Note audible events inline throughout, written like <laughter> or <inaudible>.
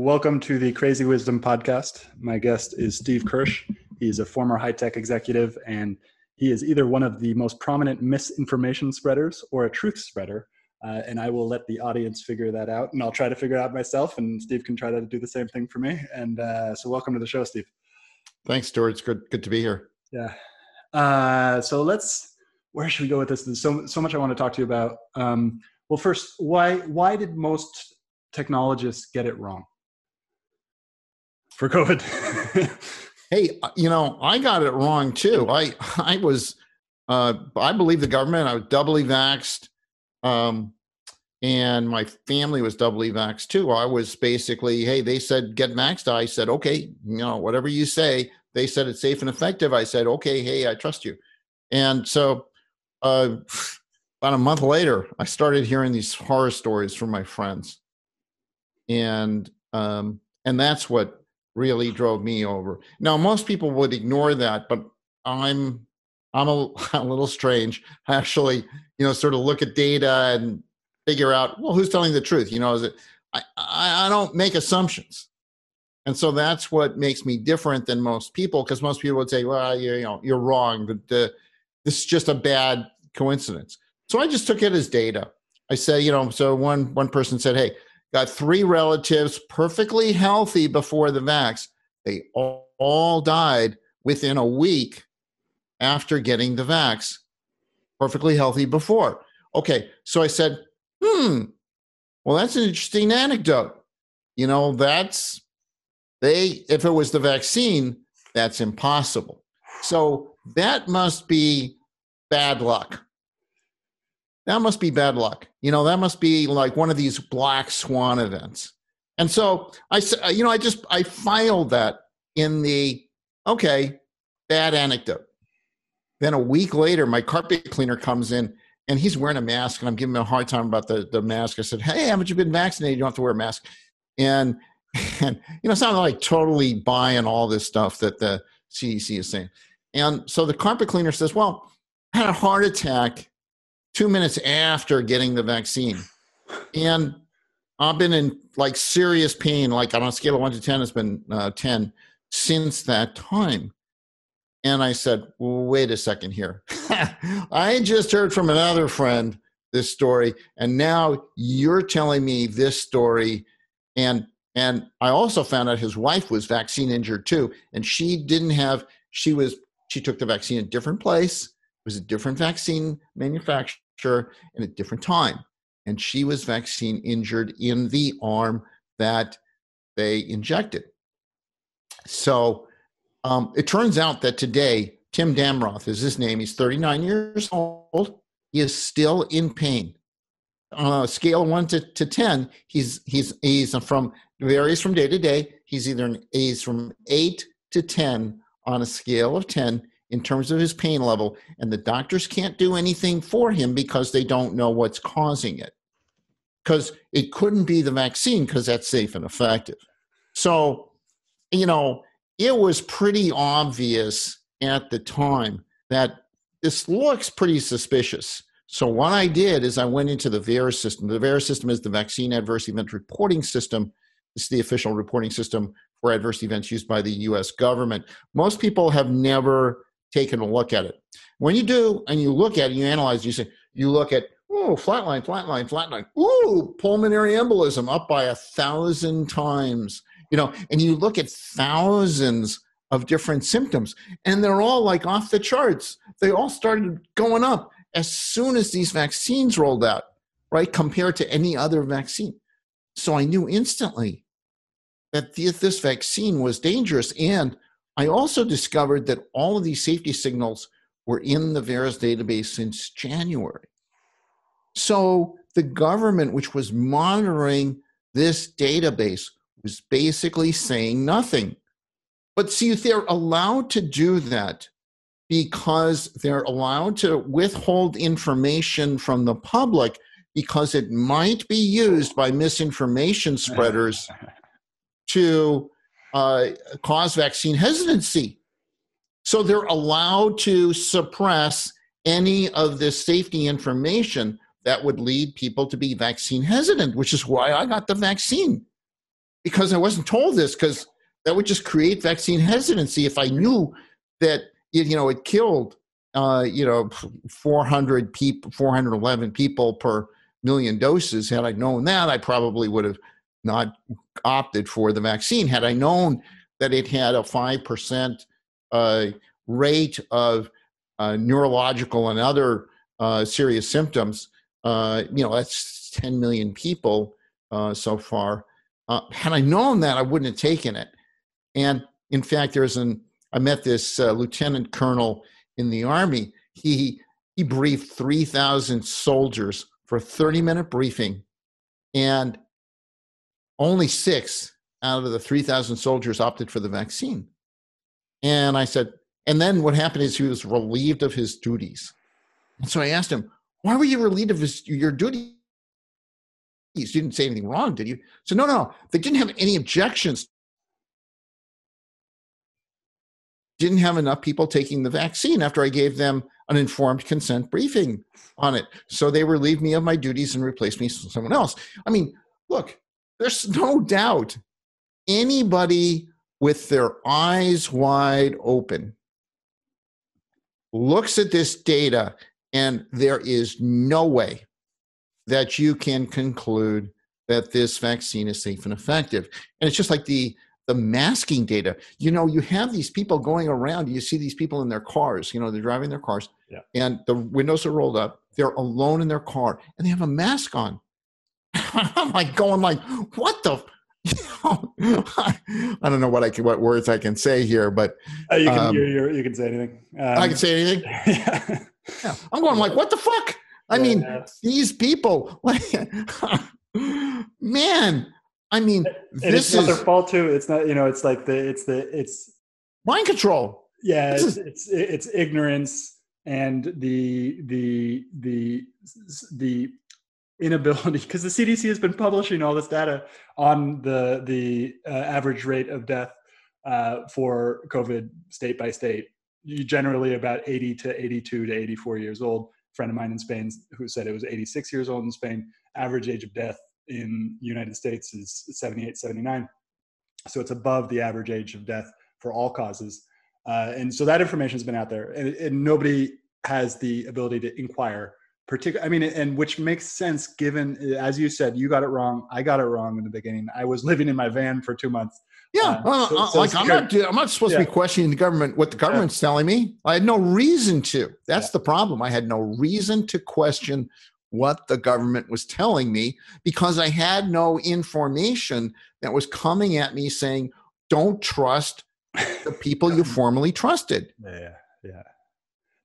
Welcome to the Crazy Wisdom Podcast. My guest is Steve Kirsch. He is a former high tech executive, and he is either one of the most prominent misinformation spreaders or a truth spreader. Uh, and I will let the audience figure that out, and I'll try to figure it out myself. And Steve can try to do the same thing for me. And uh, so, welcome to the show, Steve. Thanks, Stewart. It's good good to be here. Yeah. Uh, so let's. Where should we go with this? There's so so much I want to talk to you about. Um, well, first, why why did most technologists get it wrong? For COVID. <laughs> hey, uh, you know, I got it wrong too. I I was uh, I believe the government. I was doubly vaxxed, um, and my family was doubly vaxxed too. I was basically, hey, they said get vaxxed. I said, okay, you know, whatever you say. They said it's safe and effective. I said, okay, hey, I trust you. And so, uh, about a month later, I started hearing these horror stories from my friends, and um, and that's what really drove me over. Now, most people would ignore that, but I'm I'm a, <laughs> a, little strange. I actually, you know, sort of look at data and figure out, well, who's telling the truth? You know, is it? I I, don't make assumptions, and so that's what makes me different than most people. Because most people would say, well, you, you know, you're wrong. But uh, this is just a bad coincidence. So I just took it as data. I said, you know, so one one person said, hey, got three relatives perfectly healthy before the vax. They all, all died within a week after getting the vax, perfectly healthy before. Okay, so I said, hmm, hmm, well, that's an interesting anecdote. You know, that's they, if it was the vaccine, that's impossible. So that must be bad luck. That must be bad luck. You know, that must be like one of these black swan events. And so I, uh, you know, I just I filed that in the okay, bad anecdote. Then a week later, my carpet cleaner comes in and he's wearing a mask, and I'm giving him a hard time about the, the mask. I said, Hey, haven't you been vaccinated? You don't have to wear a mask. And, <laughs> and you know, it's not like totally buying all this stuff that the CDC is saying. And so the carpet cleaner says, Well, I had a heart attack two minutes after getting the vaccine. And I've been in like serious pain, like on a scale of one to 10, it's been uh, 10 since that time. And I said, wait a second here. <laughs> I just heard from another friend this story, and now you're telling me this story. And and I also found out his wife was vaccine injured too, and she didn't have. She was she took the vaccine a different place. It was a different vaccine manufacturer in a different time, and she was vaccine injured in the arm that they injected. So um, it turns out that today, Tim Damroth is his name. He's 39 years old. He is still in pain. On a scale one to, to 10, he's, he's, he's from, varies from day to day. He's either, an, he's from eight to 10 on a scale of 10 in terms of his pain level. And the doctors can't do anything for him because they don't know what's causing it. Because it couldn't be the vaccine because that's safe and effective. So, you know, it was pretty obvious at the time that this looks pretty suspicious. So what I did is I went into the VAERS system. The VAERS system is the Vaccine Adverse Event Reporting System. It's the official reporting system for adverse events used by the U.S. government. Most people have never taken a look at it. When you do, and you look at it, you analyze, you say, you look at, oh, flatline, flatline, flatline. Ooh, pulmonary embolism up by a thousand times you know, and you look at thousands of different symptoms and they're all like off the charts. They all started going up as soon as these vaccines rolled out, right? Compared to any other vaccine. So I knew instantly that this vaccine was dangerous. And I also discovered that all of these safety signals were in the VAERS database since January. So the government, which was monitoring this database, was basically saying nothing. But see, they're allowed to do that because they're allowed to withhold information from the public because it might be used by misinformation spreaders <laughs> to uh, cause vaccine hesitancy. So they're allowed to suppress any of this safety information that would lead people to be vaccine hesitant, which is why I got the vaccine because I wasn't told this because that would just create vaccine hesitancy if I knew that it, you know it killed uh, you know 400 people 411 people per million doses had I known that I probably would have not opted for the vaccine had I known that it had a 5% uh, rate of uh, neurological and other uh, serious symptoms uh, you know that's 10 million people uh, so far uh, had I known that, I wouldn't have taken it. And in fact, there's an I met this lieutenant colonel in the army. He he briefed 3,000 soldiers for a 30 minute briefing, and only six out of the 3,000 soldiers opted for the vaccine. And I said, and then what happened is he was relieved of his duties. And so I asked him, why were you relieved of his, your duties? you didn't say anything wrong, did you? So no, no, they didn't have any objections. Didn't have enough people taking the vaccine after I gave them an informed consent briefing on it. So they relieved me of my duties and replaced me with someone else. I mean, look, there's no doubt anybody with their eyes wide open looks at this data and there is no way that you can conclude that this vaccine is safe and effective. And it's just like the the masking data. You know, you have these people going around. You see these people in their cars. You know, they're driving their cars, yeah. and the windows are rolled up. They're alone in their car, and they have a mask on. <laughs> I'm like going like, what the? <laughs> I don't know what I can, what words I can say here, but uh, you can um, you, you can say anything. Um, I can say anything. <laughs> yeah. yeah. I'm going like, what the fuck? I yeah, mean, yeah. these people, like, man. I mean, and this is their fault too. It's not, you know, it's like the, it's the, it's mind control. Yeah, it's, it's, it's ignorance and the the the the inability because the CDC has been publishing all this data on the the uh, average rate of death uh, for COVID state by state. You generally about 80 to 82 to 84 years old. A friend of mine in Spain who said it was 86 years old in Spain. Average age of death in United States is 78, 79. So it's above the average age of death for all causes. Uh, and so that information has been out there, and, and nobody has the ability to inquire particular i mean and which makes sense given as you said you got it wrong i got it wrong in the beginning. I was living in my van for two months. Yeah uh, so, so like i'm not i'm not supposed yeah. to be questioning the government what the government's yeah. telling me. I had no reason to. That's yeah. the problem. I had no reason to question what the government was telling me because i had no information that was coming at me saying don't trust the people you <laughs> formerly trusted. Yeah yeah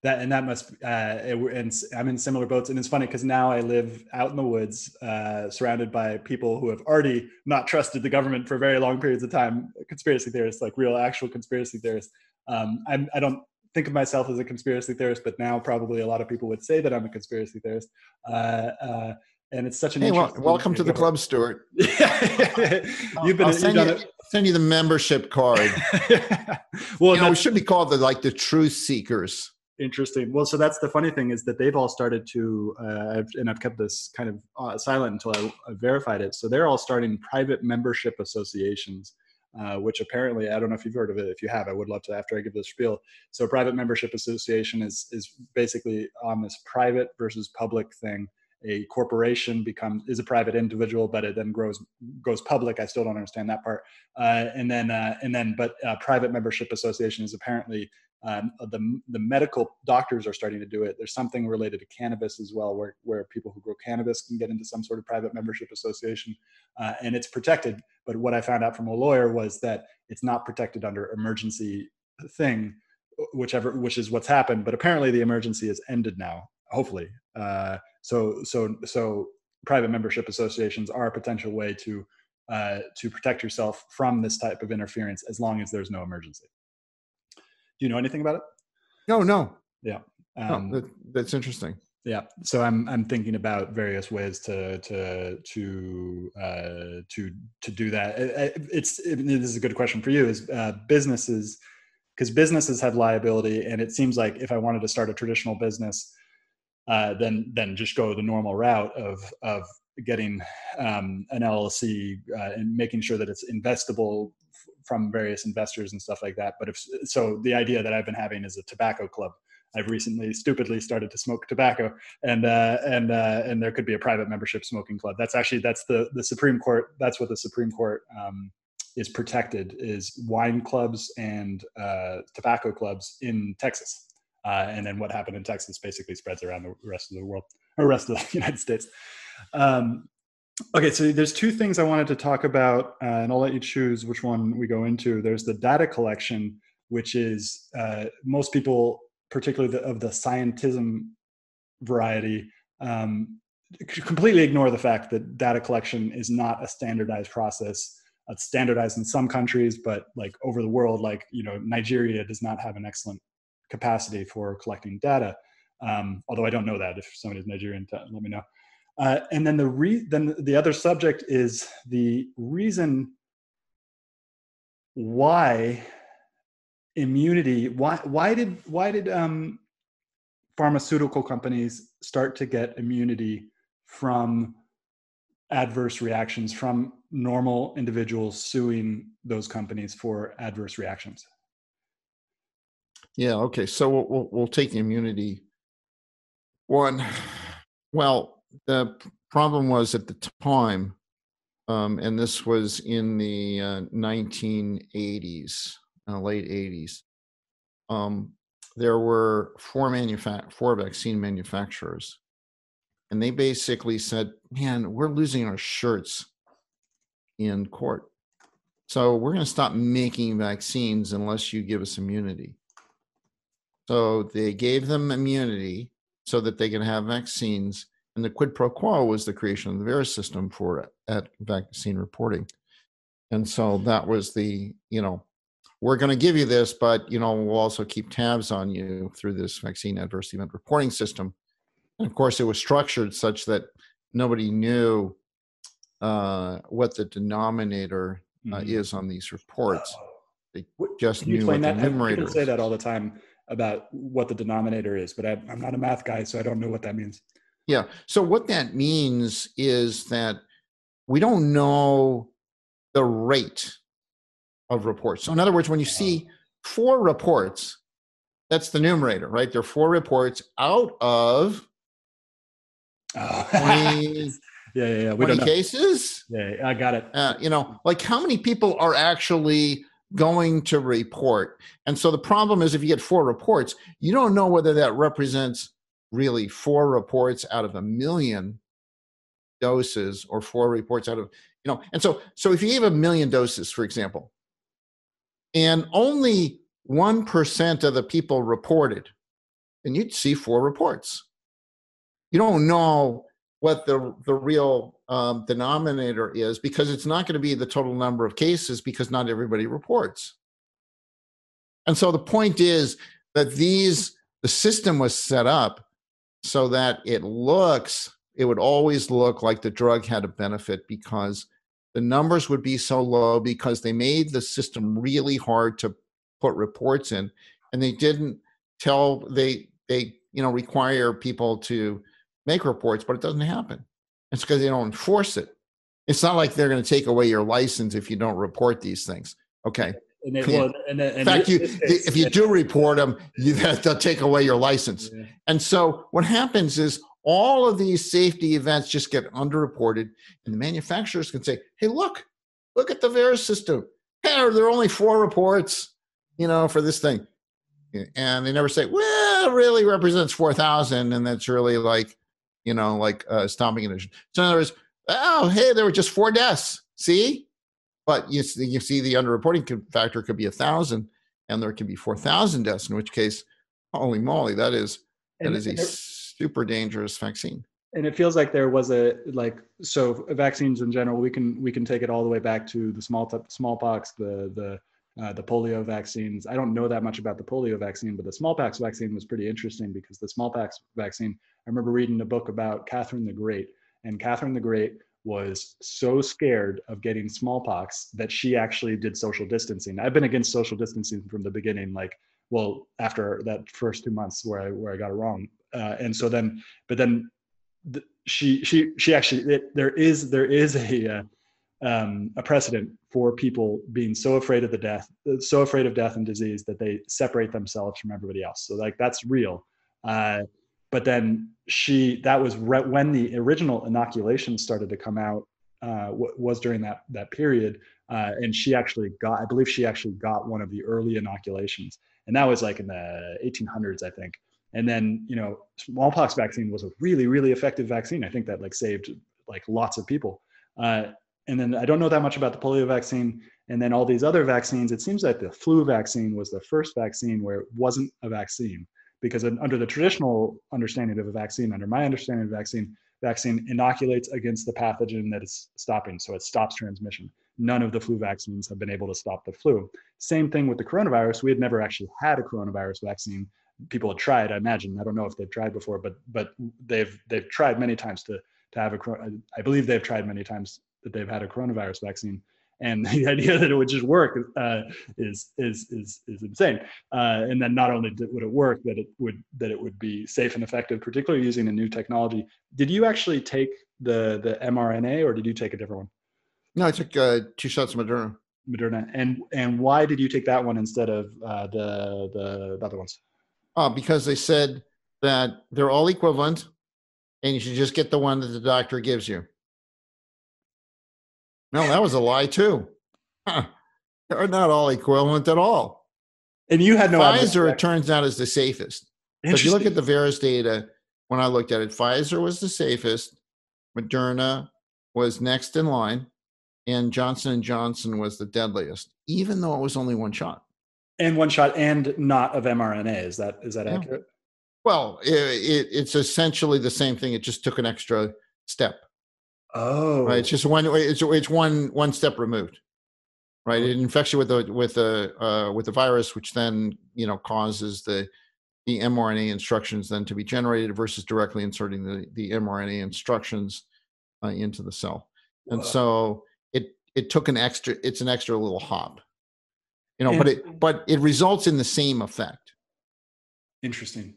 that and that must uh, it, and i'm in similar boats. And it's funny because now i live out in the woods uh, surrounded by people who have already not trusted the government for very long periods of time conspiracy theorists like real actual conspiracy theorists. Um, I'm, i don't think of myself as a conspiracy theorist but now probably a lot of people would say that i'm a conspiracy theorist. Uh, uh and it's such an hey, well, welcome to the club stewart. <laughs> You've been I'll send, you, send you the membership card. <laughs> Well you know, we should be called the like the truth seekers Interesting. Well, so that's the funny thing is that they've all started to, uh, and I've kept this kind of uh, silent until I, I, verified it. So they're all starting private membership associations, uh, which apparently I don't know if you've heard of it. If you have, I would love to after I give this spiel. So private membership association is is basically on this private versus public thing. A corporation becomes is a private individual, but it then grows goes public. I still don't understand that part. Uh, and then uh, and then, but uh, private membership association is apparently um, the, the medical doctors are starting to do it. There's something related to cannabis as well, where, where people who grow cannabis can get into some sort of private membership association, uh, and it's protected. But what I found out from a lawyer was that it's not protected under emergency thing, whichever which is what's happened. But apparently the emergency is ended now, hopefully. Uh, so so so private membership associations are a potential way to uh, to protect yourself from this type of interference as long as there's no emergency. Do you know anything about it? No, no. Yeah. Um, that, that's interesting. Yeah. So I'm I'm thinking about various ways to to to uh, to to do that. It, it's it, this is a good question for you. Is uh, businesses because businesses have liability, and it seems like if I wanted to start a traditional business, uh, then then just go the normal route of of getting um, an LLC uh, and making sure that it's investable from various investors and stuff like that. But if so, the idea that I've been having is a tobacco club. I've recently stupidly started to smoke tobacco, and uh, and uh, and there could be a private membership smoking club. That's actually that's the the Supreme Court. That's what the Supreme Court um, is protected is wine clubs and uh, tobacco clubs in Texas. Uh, and then what happened in Texas basically spreads around the rest of the world or rest of the <laughs> United States. Um, Okay, so there's two things I wanted to talk about, uh, and I'll let you choose which one we go into. There's the data collection, which is uh, most people, particularly the, of the scientism variety, um, completely ignore the fact that data collection is not a standardized process. It's standardized in some countries, but like over the world, like you know, Nigeria does not have an excellent capacity for collecting data. Um, although I don't know that. If somebody's Nigerian, let me know. Uh, and then the re- then the other subject is the reason why immunity why why did why did um, pharmaceutical companies start to get immunity from adverse reactions from normal individuals suing those companies for adverse reactions? Yeah okay so we'll, we'll, we'll take immunity. One well the problem was at the time, um, and this was in the uh, 1980s, uh, late 80s. Um, there were four manufa- four vaccine manufacturers and they basically said, "Man, we're losing our shirts in court, so we're going to stop making vaccines unless you give us immunity." So they gave them immunity so that they can have vaccines, and the quid pro quo was the creation of the VAERS system for at vaccine reporting, and so that was the you know we're going to give you this, but you know we'll also keep tabs on you through this vaccine adverse event reporting system. And of course, it was structured such that nobody knew uh, what the denominator uh, mm-hmm. is on these reports. They just knew what that? the numerator. People say that all the time about what the denominator is, but I, I'm not a math guy, so I don't know what that means. Yeah. So what that means is that we don't know the rate of reports. So in other words, when you see four reports, that's the numerator, right? There are four reports out of oh. 20, <laughs> yeah, yeah, yeah. We 20 cases. Yeah, I got it. Uh, you know, like how many people are actually going to report? And so the problem is if you get four reports, you don't know whether that represents really four reports out of a million doses or four reports out of you know and so so if you gave a million doses for example and only 1% of the people reported, and you'd see four reports. You don't know what the, the real um, denominator is because it's not going to be the total number of cases because not everybody reports. And so the point is that these, the system was set up so that it looks, it would always look like the drug had a benefit because the numbers would be so low because they made the system really hard to put reports in and they didn't tell they they you know require people to make reports but it doesn't happen. It's because they don't enforce it. It's not like they're going to take away your license if you don't report these things. Okay and it, well, and, and in fact, you, if you do report them, you, <laughs> they'll take away your license. Yeah. And so what happens is all of these safety events just get underreported, and the manufacturers can say, "Hey, look, look at the VAERS system. Hey, there are only four reports, you know, for this thing." And they never say, "Well, it really represents four thousand, and that's really like, you know, like uh, stopping an So in other words, oh, hey, there were just four deaths. See, but you see, you see the underreporting factor could be a thousand, and there can be four thousand deaths. In which case, holy moly, that is that and, is a super dangerous vaccine and it feels like there was a like so vaccines in general we can we can take it all the way back to the small t- smallpox the the uh, the polio vaccines i don't know that much about the polio vaccine but the smallpox vaccine was pretty interesting because the smallpox vaccine i remember reading a book about catherine the great and catherine the great was so scared of getting smallpox that she actually did social distancing. I've been against social distancing from the beginning like well after that first two months where i where i got it wrong. Uh, and so then but then the, she she she actually it, there is there is a uh, um, a precedent for people being so afraid of the death so afraid of death and disease that they separate themselves from everybody else. So like that's real. Uh, but then she that was re- when the original inoculation started to come out uh, w- was during that that period uh, and she actually got i believe she actually got one of the early inoculations and that was like in the 1800s i think and then, you know, smallpox vaccine was a really, really effective vaccine. I think that like saved like lots of people. Uh, and then I don't know that much about the polio vaccine. And then all these other vaccines, it seems like the flu vaccine was the first vaccine where it wasn't a vaccine because under the traditional understanding of a vaccine, under my understanding of vaccine, vaccine inoculates against the pathogen that it's stopping. So it stops transmission. None of the flu vaccines have been able to stop the flu. Same thing with the coronavirus. We had never actually had a coronavirus vaccine people have tried. I imagine. I don't know if they've tried before, but but they've they've tried many times to to have a. I believe they've tried many times that they've had a coronavirus vaccine, and <laughs> the idea that it would just work uh, is is is is insane. Uh, and then not only would it work, that it would that it would be safe and effective, particularly using a new technology. Did you actually take the the mRNA, or did you take a different one? No, I took uh, two shots of Moderna. Moderna, and and why did you take that one instead of uh, the, the the other ones? Uh, because they said that they're all equivalent and you should just get the one that the doctor gives you. No, that was a lie too. Huh. They're not all equivalent at all. And you had no idea. Pfizer, it turns out, is the safest. So if you look at the VAERS data, when I looked at it. Pfizer was the safest, Moderna was next in line, and Johnson and Johnson was the deadliest, even though it was only one shot. And one shot, and not of mRNA. Is that is that Yeah. accurate? Well, it, it, it's essentially the same thing. It just took an extra step. Oh, Right. It's just one. It's it's one one step removed. Right. It infects you with the with the uh, with the virus, which then you know causes the the mRNA instructions then to be generated versus directly inserting the the mRNA instructions uh, into the cell. And Whoa. so it it took an extra. It's an extra little hop. You know, but it but it results in the same effect. Interesting.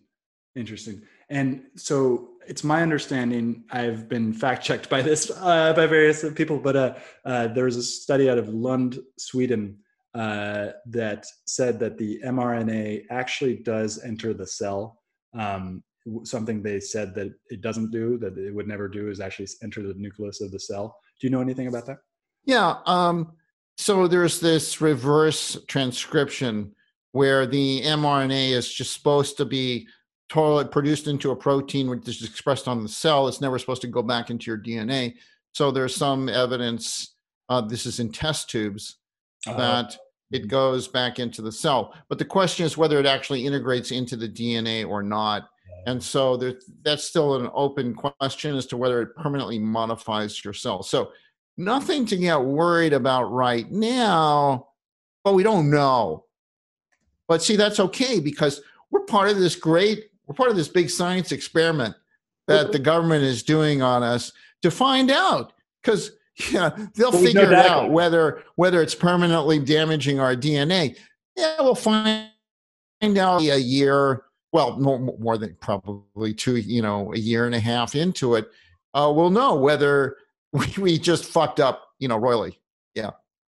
Interesting. And so it's my understanding, I've been fact checked by this, uh, by various people, but uh, uh, there was a study out of Lund, Sweden, uh, that said that the mRNA actually does enter the cell. Um, something they said that it doesn't do, that it would never do, is actually enter the nucleus of the cell. Do you know anything about that? Yeah. Um, so there's this reverse transcription where the mRNA is just supposed to be totally produced into a protein which is expressed on the cell. It's never supposed to go back into your DNA. So there's some evidence, uh, this is in test tubes, Uh, that it goes back into the cell. But the question is whether it actually integrates into the DNA or not. And so there, that's still an open question as to whether it permanently modifies your cell. So nothing to get worried about right now, but we don't know. But see, that's okay because we're part of this great, we're part of this big science experiment that the government is doing on us to find out. Because yeah, they'll But we know figure it out whether whether it's permanently damaging our DNA. Yeah, we'll find out a year, well, more, more than probably two, you know, a year and a half into it. Uh, we'll know whether <laughs> we, we just fucked up, you know, royally.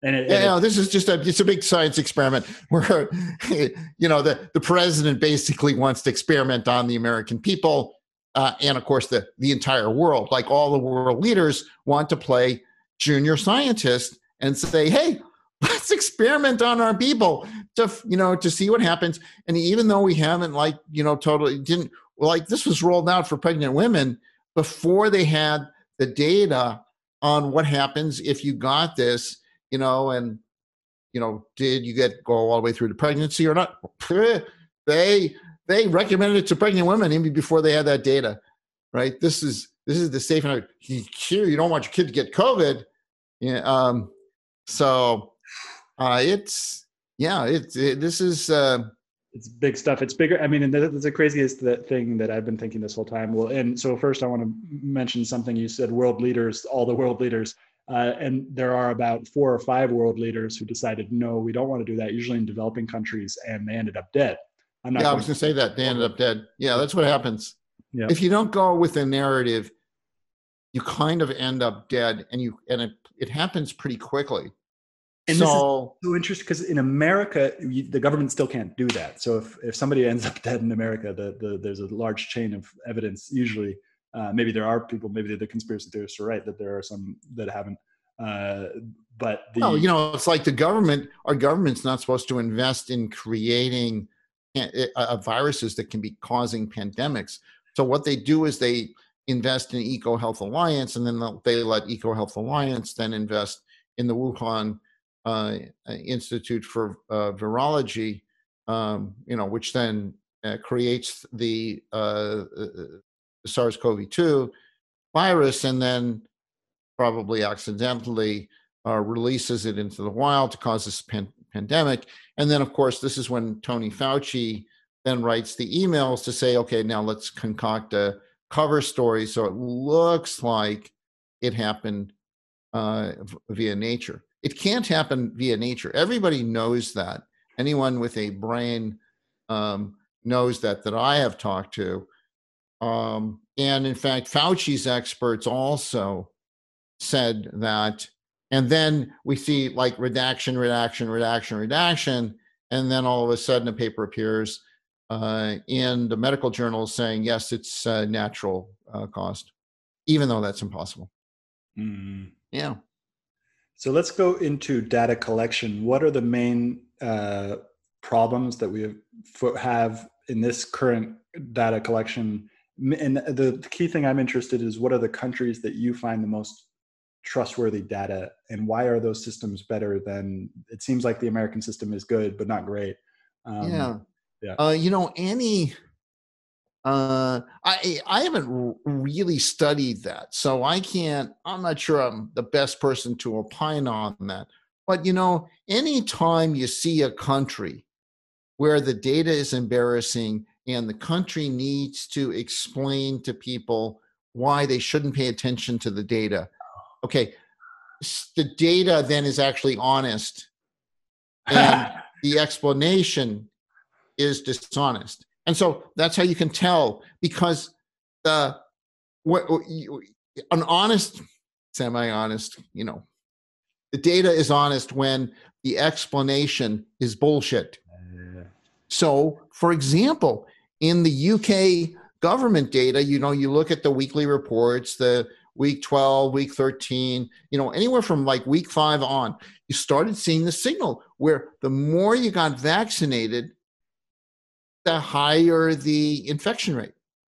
And it, and Yeah, it- no, this is just a it's a big science experiment <laughs> where you know the the president basically wants to experiment on the American people, uh, and of course the the entire world. Like all the world leaders want to play junior scientist and say, hey, <laughs> let's experiment on our people to you know to see what happens. And even though we haven't like you know totally didn't like this was rolled out for pregnant women before they had the data on what happens if you got this you know, and you know, did you get go all the way through to pregnancy or not? <laughs> They they recommended it to pregnant women even before they had that data, right? This is this is the safe and you don't want your kid to get COVID. Yeah. Um, so uh, it's yeah, it's it, this is uh, it's big stuff. It's bigger. I mean, and that's the craziest thing that I've been thinking this whole time. Well, and so first I want to mention something you said: world leaders, all the world leaders, uh, and there are about four or five world leaders who decided no, we don't want to do that. Usually in developing countries, and they ended up dead. I'm not. yeah. I was gonna say that they ended up dead. Yeah, that's what happens. Yeah. If you don't go with a narrative, you kind of end up dead, and you and it it happens pretty quickly. And this is- so so interesting because in America, you, the government still can't do that. So if, if somebody ends up dead in America, the, the, there's a large chain of evidence. Usually, uh, maybe there are people, maybe the conspiracy theorists are right that there are some that haven't. Uh, but the, Well, you know, it's like the government. Our government's not supposed to invest in creating uh, viruses that can be causing pandemics. So what they do is they invest in Eco Health Alliance, and then they'll- let Eco Health Alliance then invest in the Wuhan uh, Institute for uh, Virology. Um, you know, which then uh, creates the uh, uh, SARS-CoV-2 virus, and then probably accidentally uh, releases it into the wild to cause this pan- pandemic. And then, of course, this is when Tony Fauci then writes the emails to say, okay, now let's concoct a cover story so it looks like it happened uh, via nature. It can't happen via nature. Everybody knows that. Anyone with a brain um, knows that that I have talked to. Um, and in fact, Fauci's experts also said that. And then we see like redaction, redaction, redaction, redaction. And then all of a sudden a paper appears uh, in the medical journal saying, yes, it's uh, natural uh, cost, even though that's impossible. Mm. Yeah. So let's go into data collection. What are the main uh, problems that we have, have in this current data collection and the key thing I'm interested in is what are the countries that you find the most trustworthy data and why are those systems better than it seems like the American system is good but not great. Um, yeah. Yeah. Uh, you know, any uh, I I haven't really studied that, so I can't. I'm not sure I'm the best person to opine on that. But you know, anytime you see a country where the data is embarrassing and the country needs to explain to people why they shouldn't pay attention to the data, okay, the data then is actually honest, and <laughs> the explanation is dishonest. And so that's how you can tell because the what an honest, semi-honest, you know, the data is honest when the explanation is bullshit. So, for example, in the UK government data, you know, you look at the weekly reports, the week 12, week 13, you know, anywhere from like week five on, you started seeing the signal where the more you got vaccinated, the higher the infection rate,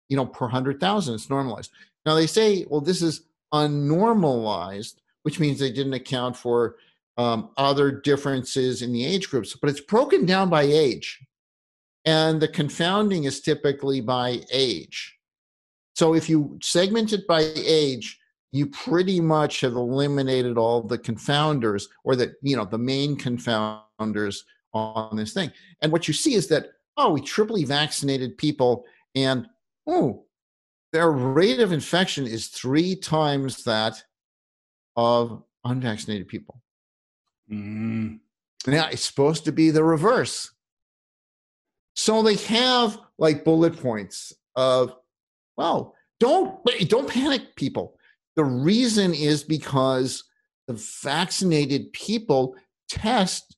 you know, per 100,000. It's normalized. Now they say, well, this is unnormalized, which means they didn't account for um, other differences in the age groups, but it's broken down by age. And the confounding is typically by age. So if you segment it by age, you pretty much have eliminated all the confounders or the, you know, the main confounders on this thing. And what you see is that oh, we triply vaccinated people, and oh, their rate of infection is three times that of unvaccinated people. Mm. Now it's supposed to be the reverse. So they have like bullet points of, well, don't don't panic, people. The reason is because the vaccinated people test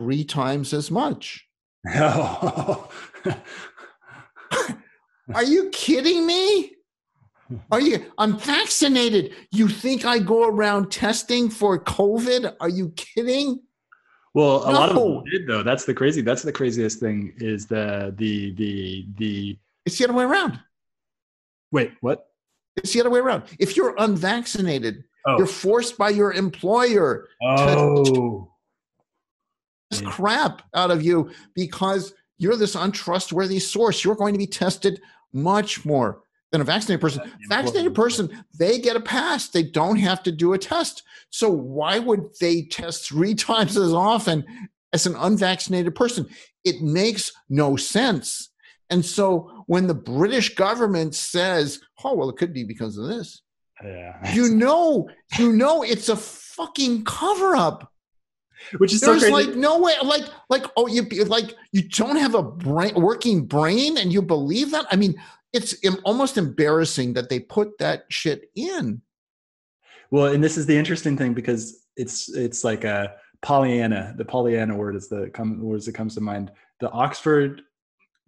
three times as much. <laughs> Are you kidding me? Are you? I'm vaccinated. You think I go around testing for COVID? Are you kidding? Well, a no. lot of them did though. That's the crazy. That's the craziest thing is the the the the. It's the other way around. Wait, what? It's the other way around. If you're unvaccinated, oh. you're forced by your employer oh. to crap out of you because you're this untrustworthy source. You're going to be tested much more than a vaccinated person. Vaccinated person, they get a pass. They don't have to do a test. So why would they test three <laughs> times as often as an unvaccinated person? It makes no sense. And so when the British government says, "Oh, well, it could be because of this," yeah. you know, you know, it's a fucking cover up which is there's so like no way like like oh you like you don't have a brain working brain and you believe that i mean it's almost embarrassing that they put that shit in well and this is the interesting thing because it's it's like a pollyanna the pollyanna word is the come words that comes to mind the oxford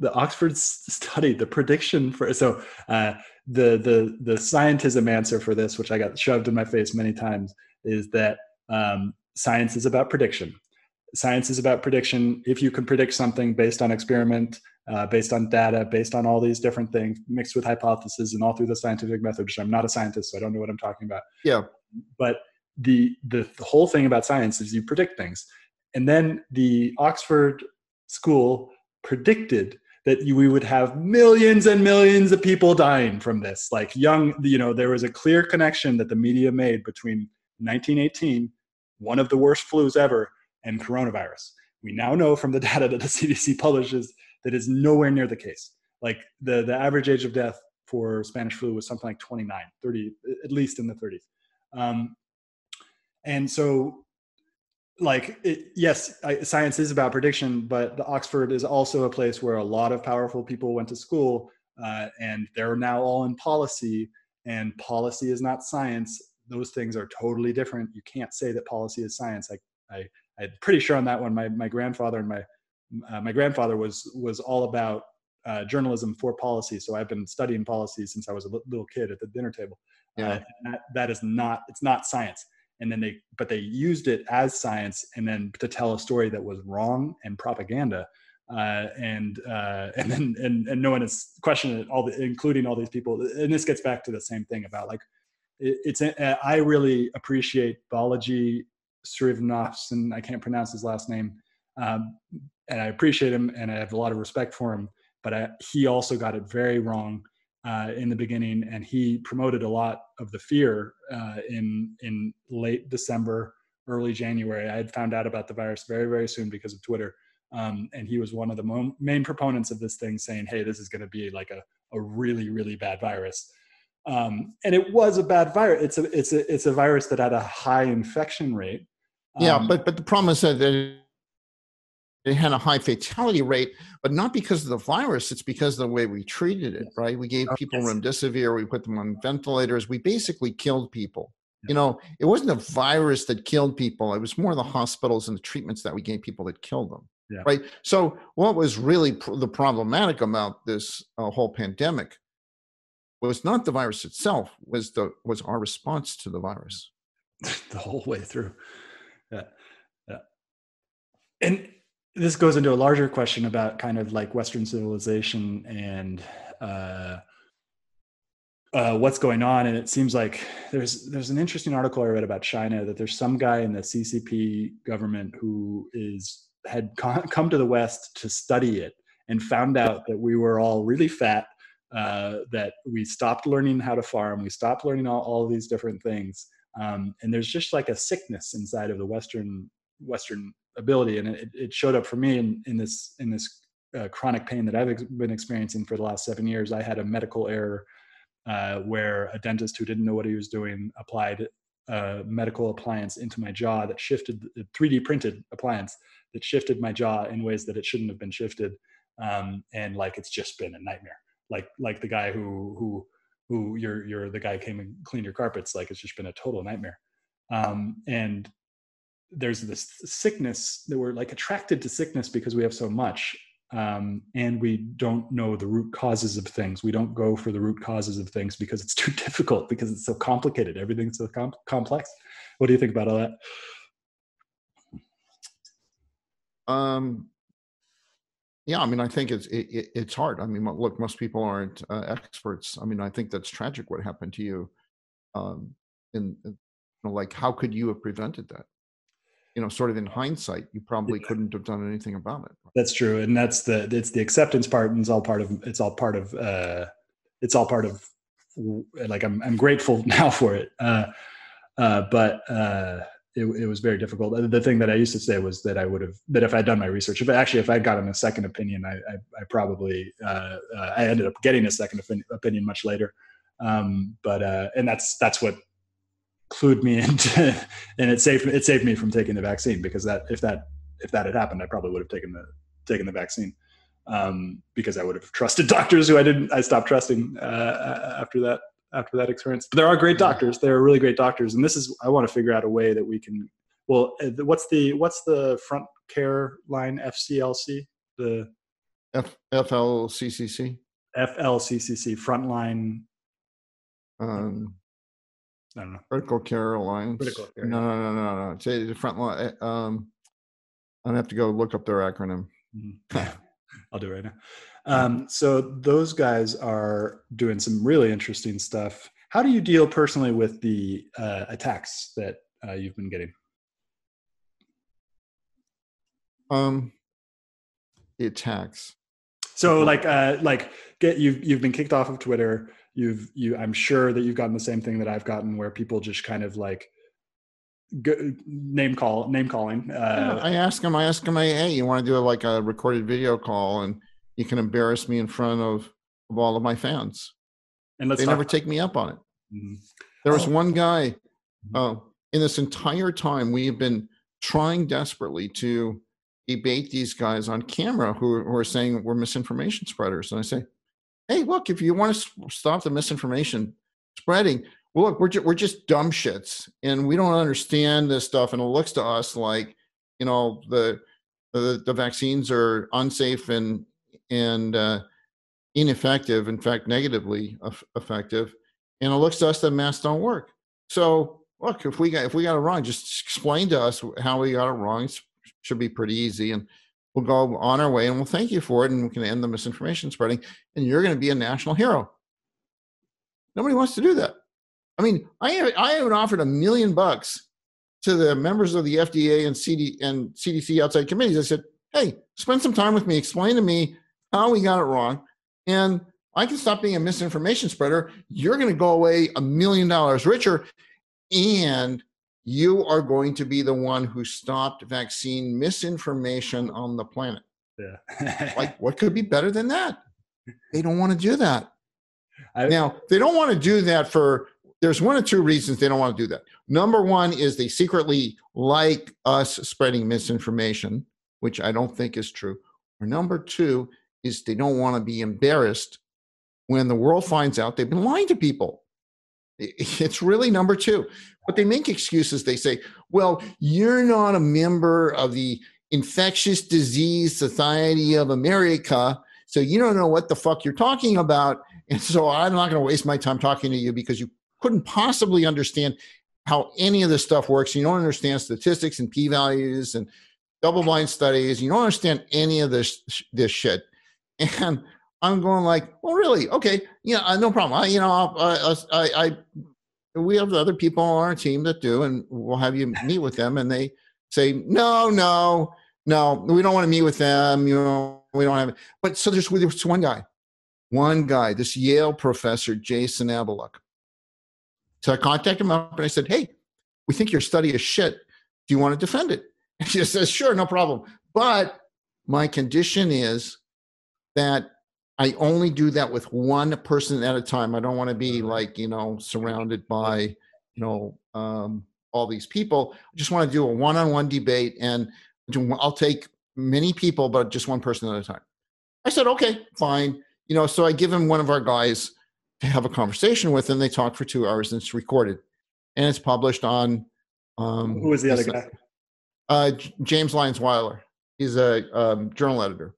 the oxford study the prediction for so uh, the the the scientism answer for this which i got shoved in my face many times is that um, science is about prediction. Science is about prediction. If you can predict something based on experiment, uh, based on data, based on all these different things, mixed with hypotheses and all through the scientific method, which I'm not a scientist, so I don't know what I'm talking about. Yeah. But the, the, the whole thing about science is you predict things. And then the Oxford school predicted that we would have millions and millions of people dying from this. Like young, you know, there was a clear connection that the media made between 1918 one of the worst flus ever, and coronavirus. We now know from the <laughs> data that the CDC publishes that is nowhere near the case. Like the, the average age of death for Spanish flu was something like 29, 30, at least in the 30s. Um, and so, like, it, yes, I, science is about prediction, but the Oxford is also a place where a lot of powerful people went to school, uh, and they're now all in policy. And policy is not science, those things are totally different. You can't say that policy is science. I, I, I'm pretty sure on that one. My, my grandfather and my, uh, my grandfather was, was all about uh, journalism for policy. So I've been studying policy since I was a little kid at the dinner table. Uh, yeah. Uh, that, that is not, it's not science. And then they, but they used it as science and then to tell a story that was wrong and propaganda. uh, and uh, <laughs> and then and, and no one is questioning it, all the, including all these people. And this gets back to the same thing about like it, it's. I really appreciate Balaji Srinivasan. I can't pronounce his last name, um, and I appreciate him, and I have a lot of respect for him. But I, he also got it very wrong uh, in the beginning, and he promoted a lot of the fear uh, in in late December, early January. I had found out about the virus very very soon because of Twitter, um, and he was one of the mo- main proponents of this thing, saying, "Hey, this is going to be like a a really really bad virus." Um, and it was a bad virus. It's a it's a it's a virus that had a high infection rate. Yeah, um, but but the problem is that it had a high fatality rate, but not because of the virus. It's because of the way we treated it, right? We gave people remdesivir, we put them on ventilators, we basically killed people. You know, it wasn't a virus that killed people, it was more the hospitals and the treatments that we gave people that killed them. Yeah. Right. So, what was really pr- the problematic about this uh, whole pandemic was not the virus itself; was the was our response to the virus. <laughs> the whole way through. Yeah, yeah. And this goes into a larger question about kind of like Western civilization and uh, uh, what's going on. And it seems like there's there's an interesting article I read about China that there's some guy in the CCP government who is had come to the West to study it and found out that we were all really fat, uh, that we stopped learning how to farm, we stopped learning all, all these different things. Um, and there's just like a sickness inside of the Western Western ability and it, it showed up for me in, in this in this uh, chronic pain that i've ex- been experiencing for the last seven years i had a medical error uh, where a dentist who didn't know what he was doing applied a medical appliance into my jaw that shifted the 3d printed appliance that shifted my jaw in ways that it shouldn't have been shifted um, and like it's just been a nightmare like like the guy who who who you're you're the guy came and cleaned your carpets like it's just been a total nightmare. Um, and there's this sickness that we're like attracted to sickness because we have so much um, and we don't know the root causes of things. We don't go for the root causes of things because it's <laughs> too difficult because it's so complicated. Everything's so com- complex. What do you think about all that? Um yeah i mean i think it's it, it's hard. I mean look most people aren't uh, experts. I mean i think that's tragic what happened to you um in you know, like how could you have prevented that? You know sort of in hindsight you probably yeah. couldn't have done anything about it that's true and that's the it's the acceptance part and it's all part of it's all part of uh it's all part of like i'm, I'm grateful <laughs> now for it uh uh but uh it, it was very difficult. The thing that I used to say was that I would have that if I'd done my research, if actually if I'd gotten a second opinion, I I, I probably uh, uh, I ended up getting a second opinion much later. Um, but uh, and that's that's what clued me <laughs> into, and it saved it saved me from taking the vaccine because that if that if that had happened, I probably would have taken the taken the vaccine um, because I would have trusted <laughs> doctors who I didn't. I stopped trusting uh, after that after that experience. But there are great doctors. There are really great doctors, and this is I want to figure out a way that we can. Well, uh, what's the what's the front care line FCLC the F FLCCC FLCCC frontline um I don't know. Critical Care Alliance. Critical Care. No, no, no, no, no. Say the front line. Eh, um, i have to go look up their acronym. Mm-hmm. <laughs> <laughs> I'll do it right now. Um, so those guys are doing some really interesting stuff. How do you deal personally with the uh, attacks that uh, you've been getting? Um, the attacks. So like, uh, like get you've you've been kicked off of Twitter you've you i'm sure that you've gotten the same thing that i've gotten where people just kind of like go, name call name calling uh, i ask them i ask them hey you want to do a, like a recorded video call and you can embarrass me in front of, of all of my fans and let's they never take me up on it mm-hmm. there was oh. one guy mm-hmm. uh, in this entire time we have been trying desperately to debate these guys on camera who, who are saying we're misinformation spreaders and i say hey, look, if you want to stop the misinformation spreading, well, look, we're, ju- we're just dumb shits and we don't understand this stuff. And it looks to us like, you know, the, the, the vaccines are unsafe and, and uh, ineffective, in fact, negatively effective. And it looks to us that masks don't work. So look, if we got, if we got it wrong, just explain to us how we got it wrong. It should be pretty easy. And we'll go on our way and we'll thank you for it and we can end the misinformation spreading and you're going to be a national hero. Nobody wants to do that. I mean, I I haven't offered a million bucks to the members of the FDA and CD and CDC outside committees. I said, "Hey, spend some time with me. Explain to me how we got it wrong, and I can stop being a misinformation spreader. You're going to go away a million dollars richer, and you are going to be the one who stopped vaccine misinformation on the planet. Yeah. like, what could be better than that? They don't want to do that. I, now, they don't want to do that for, there's one or two reasons they don't want to do that. Number one is they secretly like us spreading misinformation, which I don't think is true. Or number two is they don't want to be embarrassed when the world finds out they've been lying to people. <laughs> It's really number two. But they make excuses. They say, well, you're not a member of the Infectious Disease Society of America, so you don't know what the fuck you're talking about. And so I'm not going to waste my time talking to you because you couldn't possibly understand how any of this stuff works. You don't understand statistics and p values and double blind studies. You don't understand any of this this shit. And I'm going like, well, really? Okay, yeah, uh, no problem. I, you know, I, I, I, we have other people on our team that do, and we'll have you meet with them, and they say, no, no, no, we don't want to meet with them. You know, we don't have it. But so there's, there's one guy, one guy, this Yale professor, Jason Abaluck. So I contacted him up and I said, hey, we think your study is shit. Do you want to defend it? And he says, sure, no problem. But my condition is that I only do that with one person at a time. I don't want to be like, you know, surrounded by, you know, um, all these people. I just want to do a one on one debate and I'll take many people, but just one person at a time. I said, okay, fine. You know, so I give him one of our guys to have a conversation with, and they talk for two hours and it's recorded and it's published on. Um, Who was the other guy? Uh, James Lyons Weiler. He's a um, journal editor.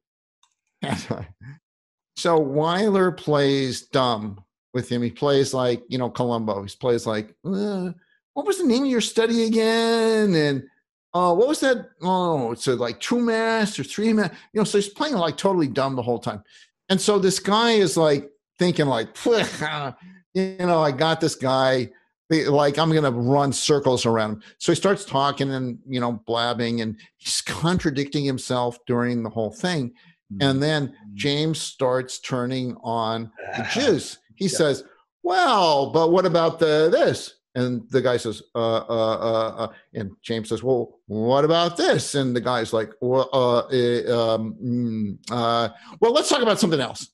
So Weiler plays dumb with him. He plays like, you know, Columbo. He plays like, uh, what was the name of your study again? And uh, what was that? Oh, it's a, like two mass or three mass. You know, so he's playing like totally dumb the whole time. And so this guy is like thinking like, <laughs> you know, I got this guy. Like I'm gonna run circles around him. So he starts talking and you know blabbing, and he's <laughs> contradicting himself during the whole thing. And then mm. James starts turning on the <laughs> juice. He yeah. says, Well, but what about the this? And the guy says, uh, uh, uh, uh, and James says, well, what about this? And the guy's like, well, uh, eh, um, mm, uh, well, let's talk about something else.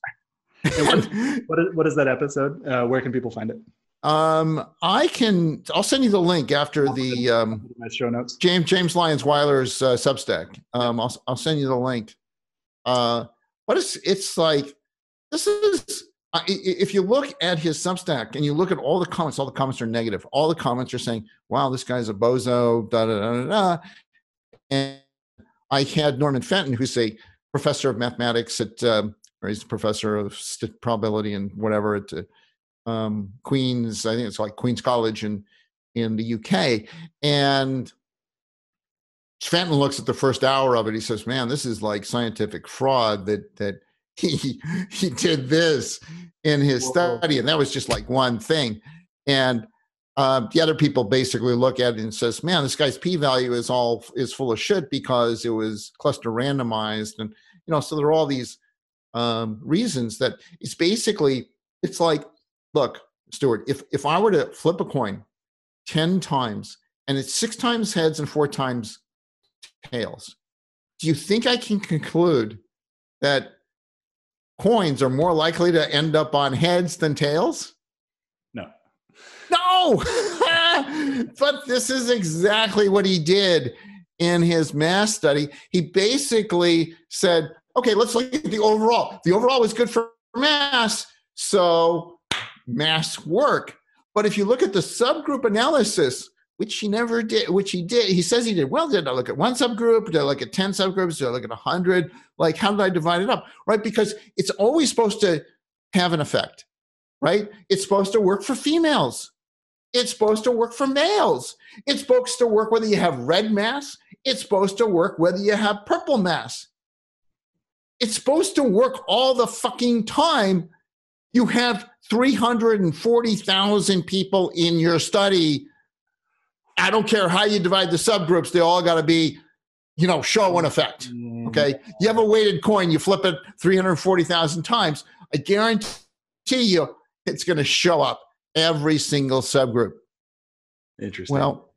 what, <laughs> what, is, what is that episode? Uh, where can people find it? Um, I can. I'll send you the link after the um, show notes. James James Lyons Weiler's uh, Substack. Um, I'll I'll send you the link. Uh, but it's it's like this is if you look at his Substack and you look at all the comments, all the comments are negative. All the comments are saying, "Wow, this guy's a bozo." Da da da da. da. And I had Norman Fenton, who's a professor of mathematics at, um, or he's a professor of probability and whatever at uh, um, Queens. I think it's like Queens College in in the UK, and Fenton looks at the first hour of it. He says, "Man, this is like scientific fraud that that <laughs> he he did this in his study, and that was just like one thing." And uh, the other people basically look at it and says, "Man, this guy's p-value is all is full of shit because it was cluster randomized, and you know, so there are all these um, reasons that it's basically it's like, look, Stewart, if if I were to flip a coin ten times and it's six times heads and four times tails. Do you think I can conclude that coins are more likely to end up on heads than tails? No. No! <laughs> but this is exactly what he did in his mass study. He basically said, okay, let's look at the overall. The overall was good for mass, so mass work. But if you look at the subgroup analysis, which he never did, which he did. He says he did. Well, did I look at one subgroup? Did I look at 10 subgroups? Did I look at 100? Like, how did I divide it up? Right? Because it's always supposed to have an effect, right? It's supposed to work for females. It's supposed to work for males. It's supposed to work whether you have red mass. It's supposed to work whether you have purple mass. it's supposed to work all the fucking time. You have 340,000 people in your study. I don't care how you divide the subgroups, they all got to be, you know, show an effect. Mm. Okay. You have a weighted coin, you flip it 340,000 times. I guarantee you it's going to show up every single subgroup. Interesting. Well,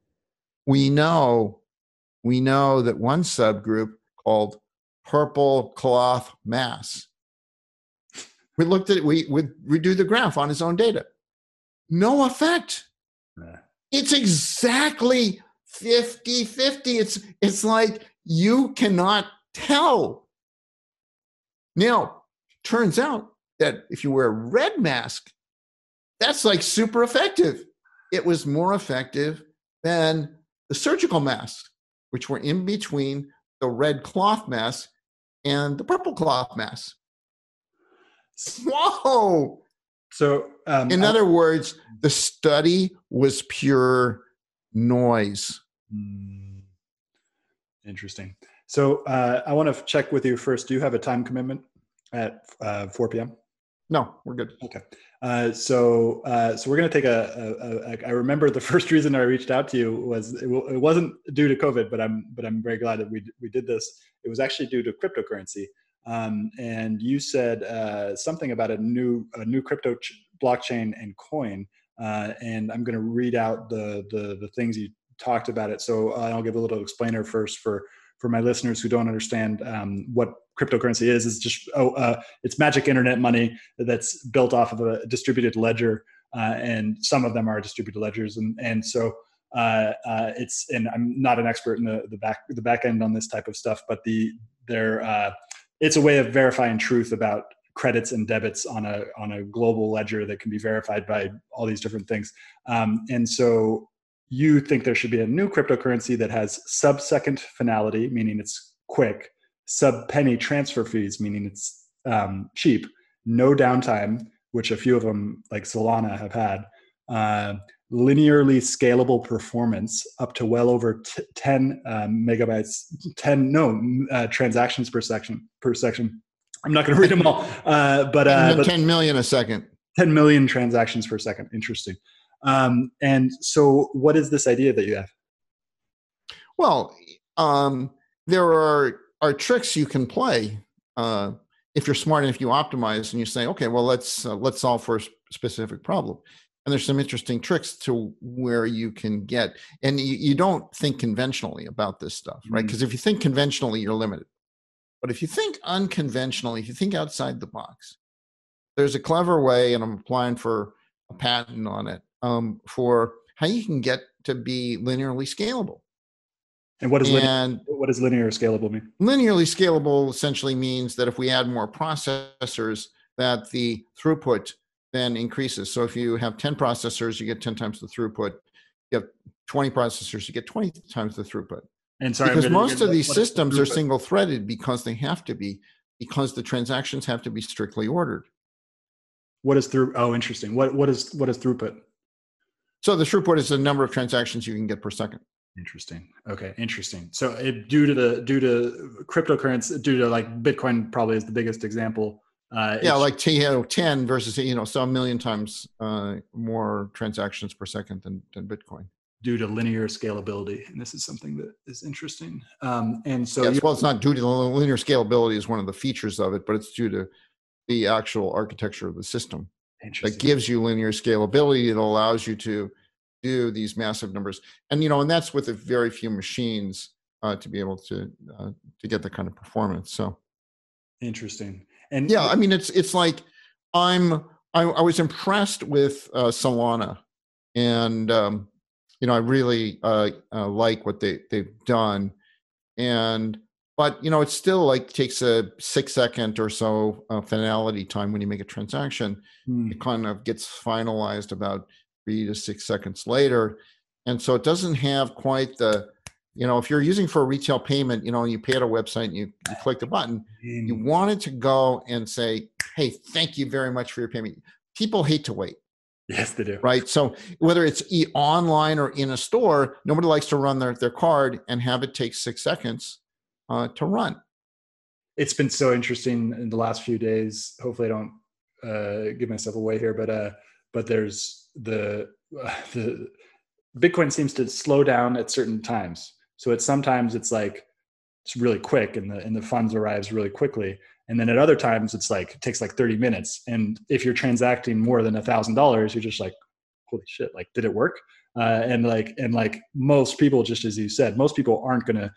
we know we know that one subgroup called purple cloth mass. We looked at it, we we we do the graph on his own data. No effect. Yeah. It's exactly 50-50. It's it's like you cannot tell. Now, turns out that if you wear a red mask, that's like super effective. It was more effective than the surgical masks, which were in between the red cloth mask and the purple cloth mask. Whoa! So, um, In other words, the study was pure noise. Hmm. Interesting. So uh, I want to check with you first. Do you have a time commitment at uh, 4 p.m.? No, we're good. Okay. Uh, so uh, so we're going to take a, a, a. I remember the <laughs> first reason I reached out to you was it, w- it wasn't due to COVID, but I'm but I'm very glad that we we did this. It was actually due to cryptocurrency. Um, and you said uh, something about a new a new crypto ch- blockchain and coin. Uh, and I'm going to read out the, the the things you talked about it. So uh, I'll give a little explainer first for for my listeners who don't understand um, what cryptocurrency is. It's just oh, uh, it's magic internet money that's built off of a distributed ledger, uh, and some of them are distributed ledgers, and and so. Uh, it's and I'm not an expert in the, the back the back end on this type of stuff, but the they're uh, it's a way of verifying truth about credits and debits on a on a global ledger that can be verified by all these different things. Um, and so you think there should be a new cryptocurrency that has sub second finality, meaning it's quick, sub penny transfer fees, meaning it's um, cheap, no downtime, which a few of them like Solana have had, uh, linearly scalable performance up to well over t- 10 um, megabytes, 10 no uh, transactions per section per section. I'm not going to read them all, uh, but, uh, but 10 million a second. 10 million transactions per second. Interesting. Um, and so, what is this idea that you have? Well, um, there are are tricks you can play uh, if you're smart and if you optimize and you say, okay, well let's uh, let's solve for a specific problem. And there's some interesting tricks to where you can get, and you, you don't think conventionally about this stuff, right? Mm. Because if you think conventionally, you're limited. But if you think unconventionally, if you think outside the box, there's a clever way, and I'm applying for a patent on it um, for how you can get to be linearly scalable. And what does linear, what does linear scalable mean? linearly scalable essentially means that if we add more processors, that the throughput then increases. So if you have 10 processors, you get 10 times the throughput. You have 20 processors, you get 20 times the throughput. And sorry, because most of these systems are single threaded because they have to be, because the transactions have to be strictly ordered. What is through? Oh, interesting. What what is what is throughput? So the throughput is the number of transactions you can get per second. Interesting. Okay, interesting. So it, due to the due to cryptocurrency, due to like Bitcoin, probably is the biggest example. Uh, Yeah, like T- you know, 10 versus, you know, so a million times uh, more transactions per second than, than Bitcoin. due to linear scalability, and this is something that is interesting. Um, and so yes, well, it's not due to the linear scalability is one of the features of it, but it's due to the actual architecture of the system that gives you linear scalability. It allows you to do these massive numbers, and you know, and that's with a very few machines uh, to be able to uh, to get the kind of performance. So interesting. And yeah, I mean, it's it's like I'm I, I was impressed with uh, Solana, and um, you know, I really uh, uh, like what they they've done, and but you know, it still like takes a six second or so uh, finality time when you make a transaction. Hmm, It kind of gets finalized about three to six seconds later, and so it doesn't have quite the you know if you're using for a retail payment you know you pay at a website and you, you click the button you hmm, wanted to go and say, hey, thank you very much for your payment. People hate to wait, yes, they do. right? So whether it's e- online or in a store, nobody likes to run their, their card and have it take six seconds uh, to run. it's been so interesting in the last few days. Hopefully, I don't uh, give myself away here, but uh, but there's the uh, <sighs> the Bitcoin seems to slow down at certain times. So it's sometimes it's like it's really quick and the and the funds arrives really quickly, and then at other times it's like it takes like 30 minutes. And if you're transacting more than a thousand dollars, you're just like, holy shit! Like, did it work? Uh, and like and like most people, just as you said, most people aren't to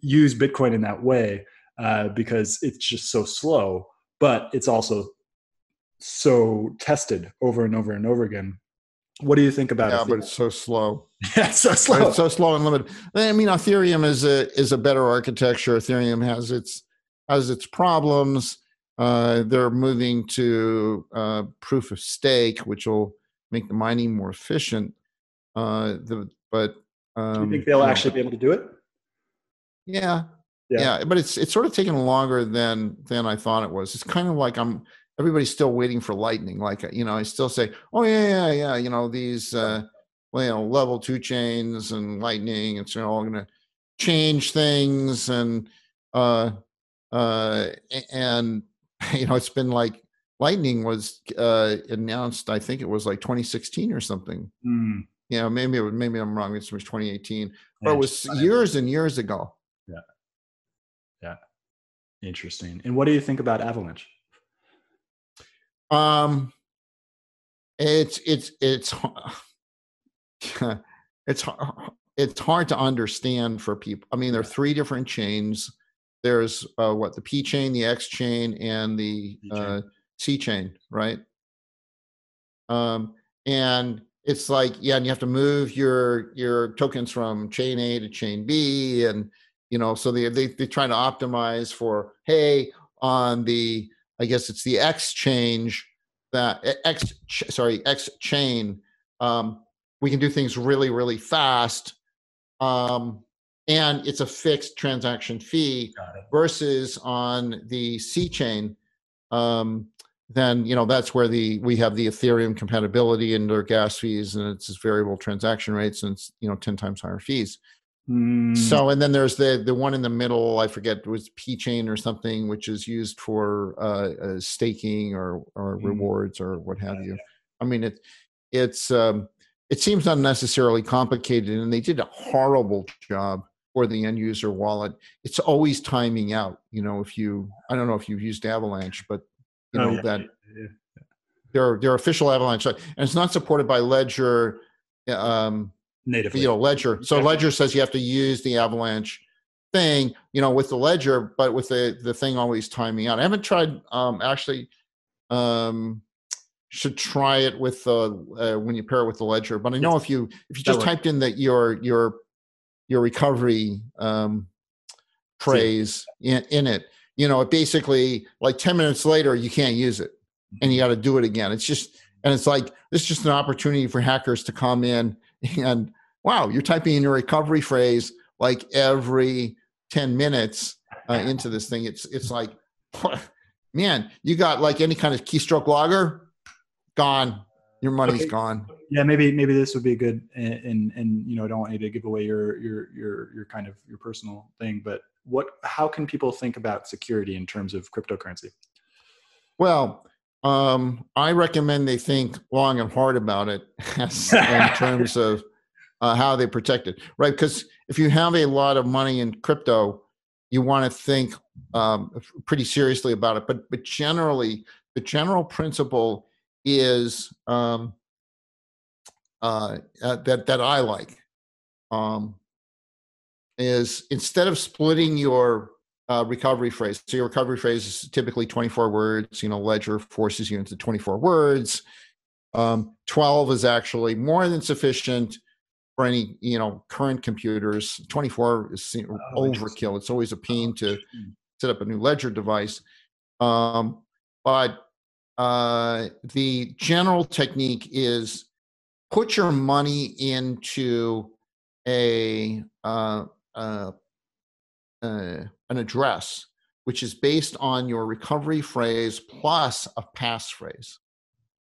use Bitcoin in that way uh, because it's just so slow. But it's also so tested over and over and over again. What do you think about yeah, it? Yeah, but it's so slow. <laughs> yeah, it's so slow. It's so slow and limited. I mean, Ethereum is a is a better architecture. Ethereum has its has its problems. Uh, they're moving to uh, proof of stake, which will make the mining more efficient. Uh, the, but um, do you think they'll you know, actually be able to do it? Yeah, yeah, yeah, but it's it's sort of taken longer than than I thought it was. It's kind of like I'm everybody's still waiting for lightning. Like you know, I still say, oh yeah, yeah, yeah. You know these uh, well, you know, level two chains and lightning. It's all going to change things and uh, uh, and <laughs> you know it's been like lightning was uh, announced. I think it was like 2016 or something. Mm. You know, maybe it was, maybe I'm wrong. It was 2018, but it was years and years ago. Yeah. Yeah. Interesting. And what do you think about Avalanche? Um, it's it's it's <sighs> it's it's hard to understand for people. I mean, there are three different chains. There's uh, what the P chain, the X chain, and the uh, C chain, right? Um, and it's like yeah, and you have to move your your tokens from chain A to chain B, and you know, so they they they try to optimize for hey on the I guess it's the X change that X sorry X chain. Um, we can do things really really fast, um, and it's a fixed transaction fee versus on the C chain. Um, then you know that's where the we have the Ethereum compatibility and their gas fees and it's variable transaction rates and it's you know ten times higher fees. Mm. So, and then there's the the one in the middle. I forget was P chain or something, which is used for uh, uh, staking or or mm. rewards or what have you. I mean, it it's um, it seems unnecessarily complicated, and they did a horrible job for the end user wallet. It's always timing out. You know, if you I don't know if you've used Avalanche, but you know oh, yeah. that yeah. their their official Avalanche, and it's not supported by Ledger. Um, natively. You know, Ledger. So Ledger says you have to use the Avalanche thing, you know, with the Ledger, but with the the thing always timing out. I haven't tried um actually um should try it with uh, uh when you pair it with the Ledger, but I know if you if you just typed in that your your your recovery um phrase in, in it, you know, it basically like 10 minutes later you can't use it and you got to do it again. It's just and it's like this is just an opportunity for hackers to come in and wow, you're typing in your recovery phrase like every 10 minutes uh, <laughs> into this thing. It's it's like, <laughs> man, you got like any kind of keystroke logger, gone. Your money's okay. gone. Yeah, maybe maybe this would be good. And, and and you know, I don't want you to give away your your your your kind of your personal thing, but what? How can people think about security in terms of cryptocurrency? Well, um, I recommend they think long and hard about it <laughs> in terms of uh, how they protect it, right? Because if you have a lot of money in crypto, you want to think um, pretty seriously about it. But but generally, the general principle is um, uh, uh, that that I like um, is instead of splitting your uh, recovery phrase. So your recovery phrase is typically 24 words. You know, Ledger forces you into 24 words. Um, 12 is actually more than sufficient for any you know current computers. 24 is oh, overkill. It's always a pain to set up a new Ledger device. Um, but uh, the general technique is put your money into a uh, uh, uh, an address which is based on your recovery phrase plus a passphrase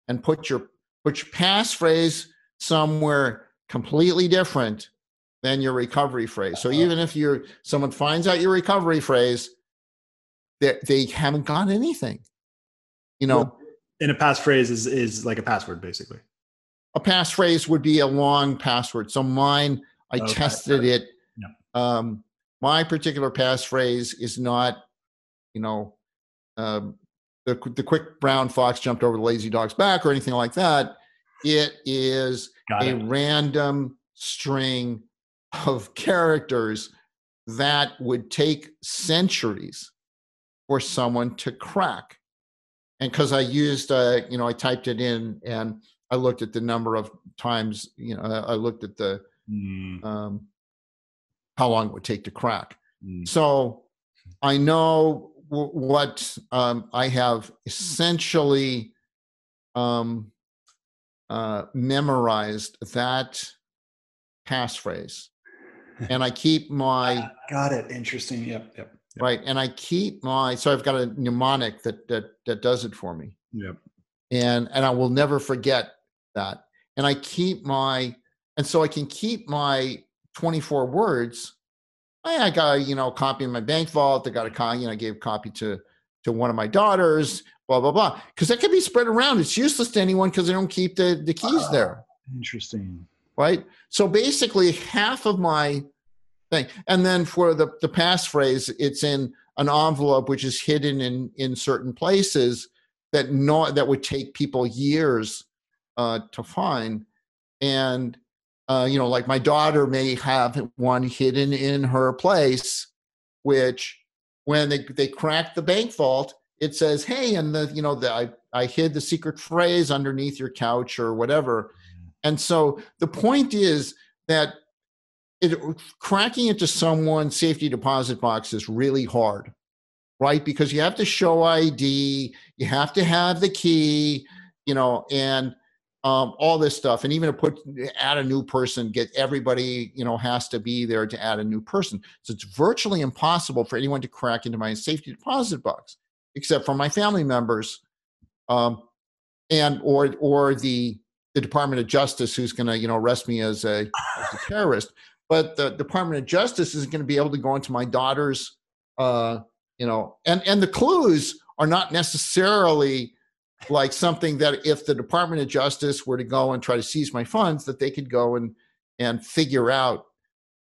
and put your put your passphrase somewhere completely different than your recovery phrase so even if you're someone finds out your recovery phrase they, they haven't got anything. You know, in a passphrase is is like a password basically. A passphrase would be a long password. So mine, I okay. tested it. Yeah. Um, my particular passphrase is not, you know, um, the the quick brown fox jumped over the lazy dog's back or anything like that. It is Got a it. random string of characters that would take centuries for someone to crack. And because I used, uh, you know, I typed it in and I looked at the number of times, you know, I looked at the mm. um, how long it would take to crack. Mm. So I know w- what um, I have essentially um, uh, memorized that passphrase, and I keep my <laughs> got it. Interesting. Yep. Yep. yep. Right, and I keep my so I've got a mnemonic that that that does it for me. Yep. And and I will never forget that. And I keep my and so I can keep my 24 words. I, I got you know copy in my bank vault. I got a copy. You know, I gave a copy to to one of my daughters. Blah blah blah. Because that can be spread around. It's useless to anyone because they don't keep the the keys uh, there. Interesting. Right. So basically, half of my thing, and then for the the passphrase, it's in an envelope which is hidden in in certain places that no that would take people years uh, to find. And, uh, you know, like my daughter may have one hidden in her place, which when they, they crack the bank vault, it says, hey, and the, you know, the, I, I hid the secret phrase underneath your couch or whatever. Mm-hmm. And so the point is that it, cracking into someone's safety deposit box is really hard, right? Because you have to show ID, you have to have the key, you know, and um, all this stuff, and even to put add a new person, get everybody you know has to be there to add a new person. So it's virtually impossible for anyone to crack into my safety deposit box, except for my family members, um, and or or the the Department of Justice who's going to you know arrest me as a, as a terrorist. But the Department of Justice isn't going to be able to go into my daughter's, uh, you know, and and the clues are not necessarily like something that if the Department of Justice were to go and try to seize my funds, that they could go and and figure out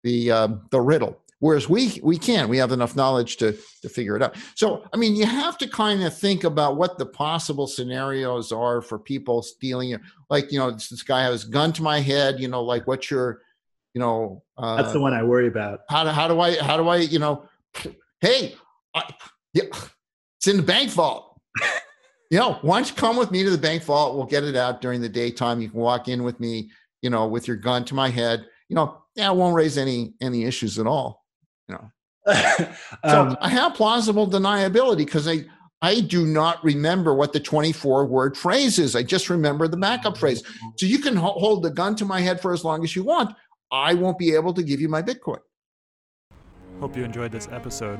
the um, the riddle. Whereas we we can, we have enough knowledge to to figure it out. So I mean, you have to kind of think about what the possible scenarios are for people stealing. It. Like you know, this, this guy has a gun to my head. You know, like what's your, you know, uh, that's the one I worry about. How do how do I how do I you know, hey, I, yeah, it's in the bank vault you know, why don't you come with me to the bank vault? We'll get it out during the daytime. You can walk in with me, you know, with your gun to my head. You know, yeah, it won't raise any any issues at all. You know. <laughs> um, so I have plausible deniability because I I do not remember what the 24 word phrase is. I just remember the backup phrase. So you can hold the gun to my head for as long as you want. I won't be able to give you my Bitcoin. Hope you enjoyed this episode.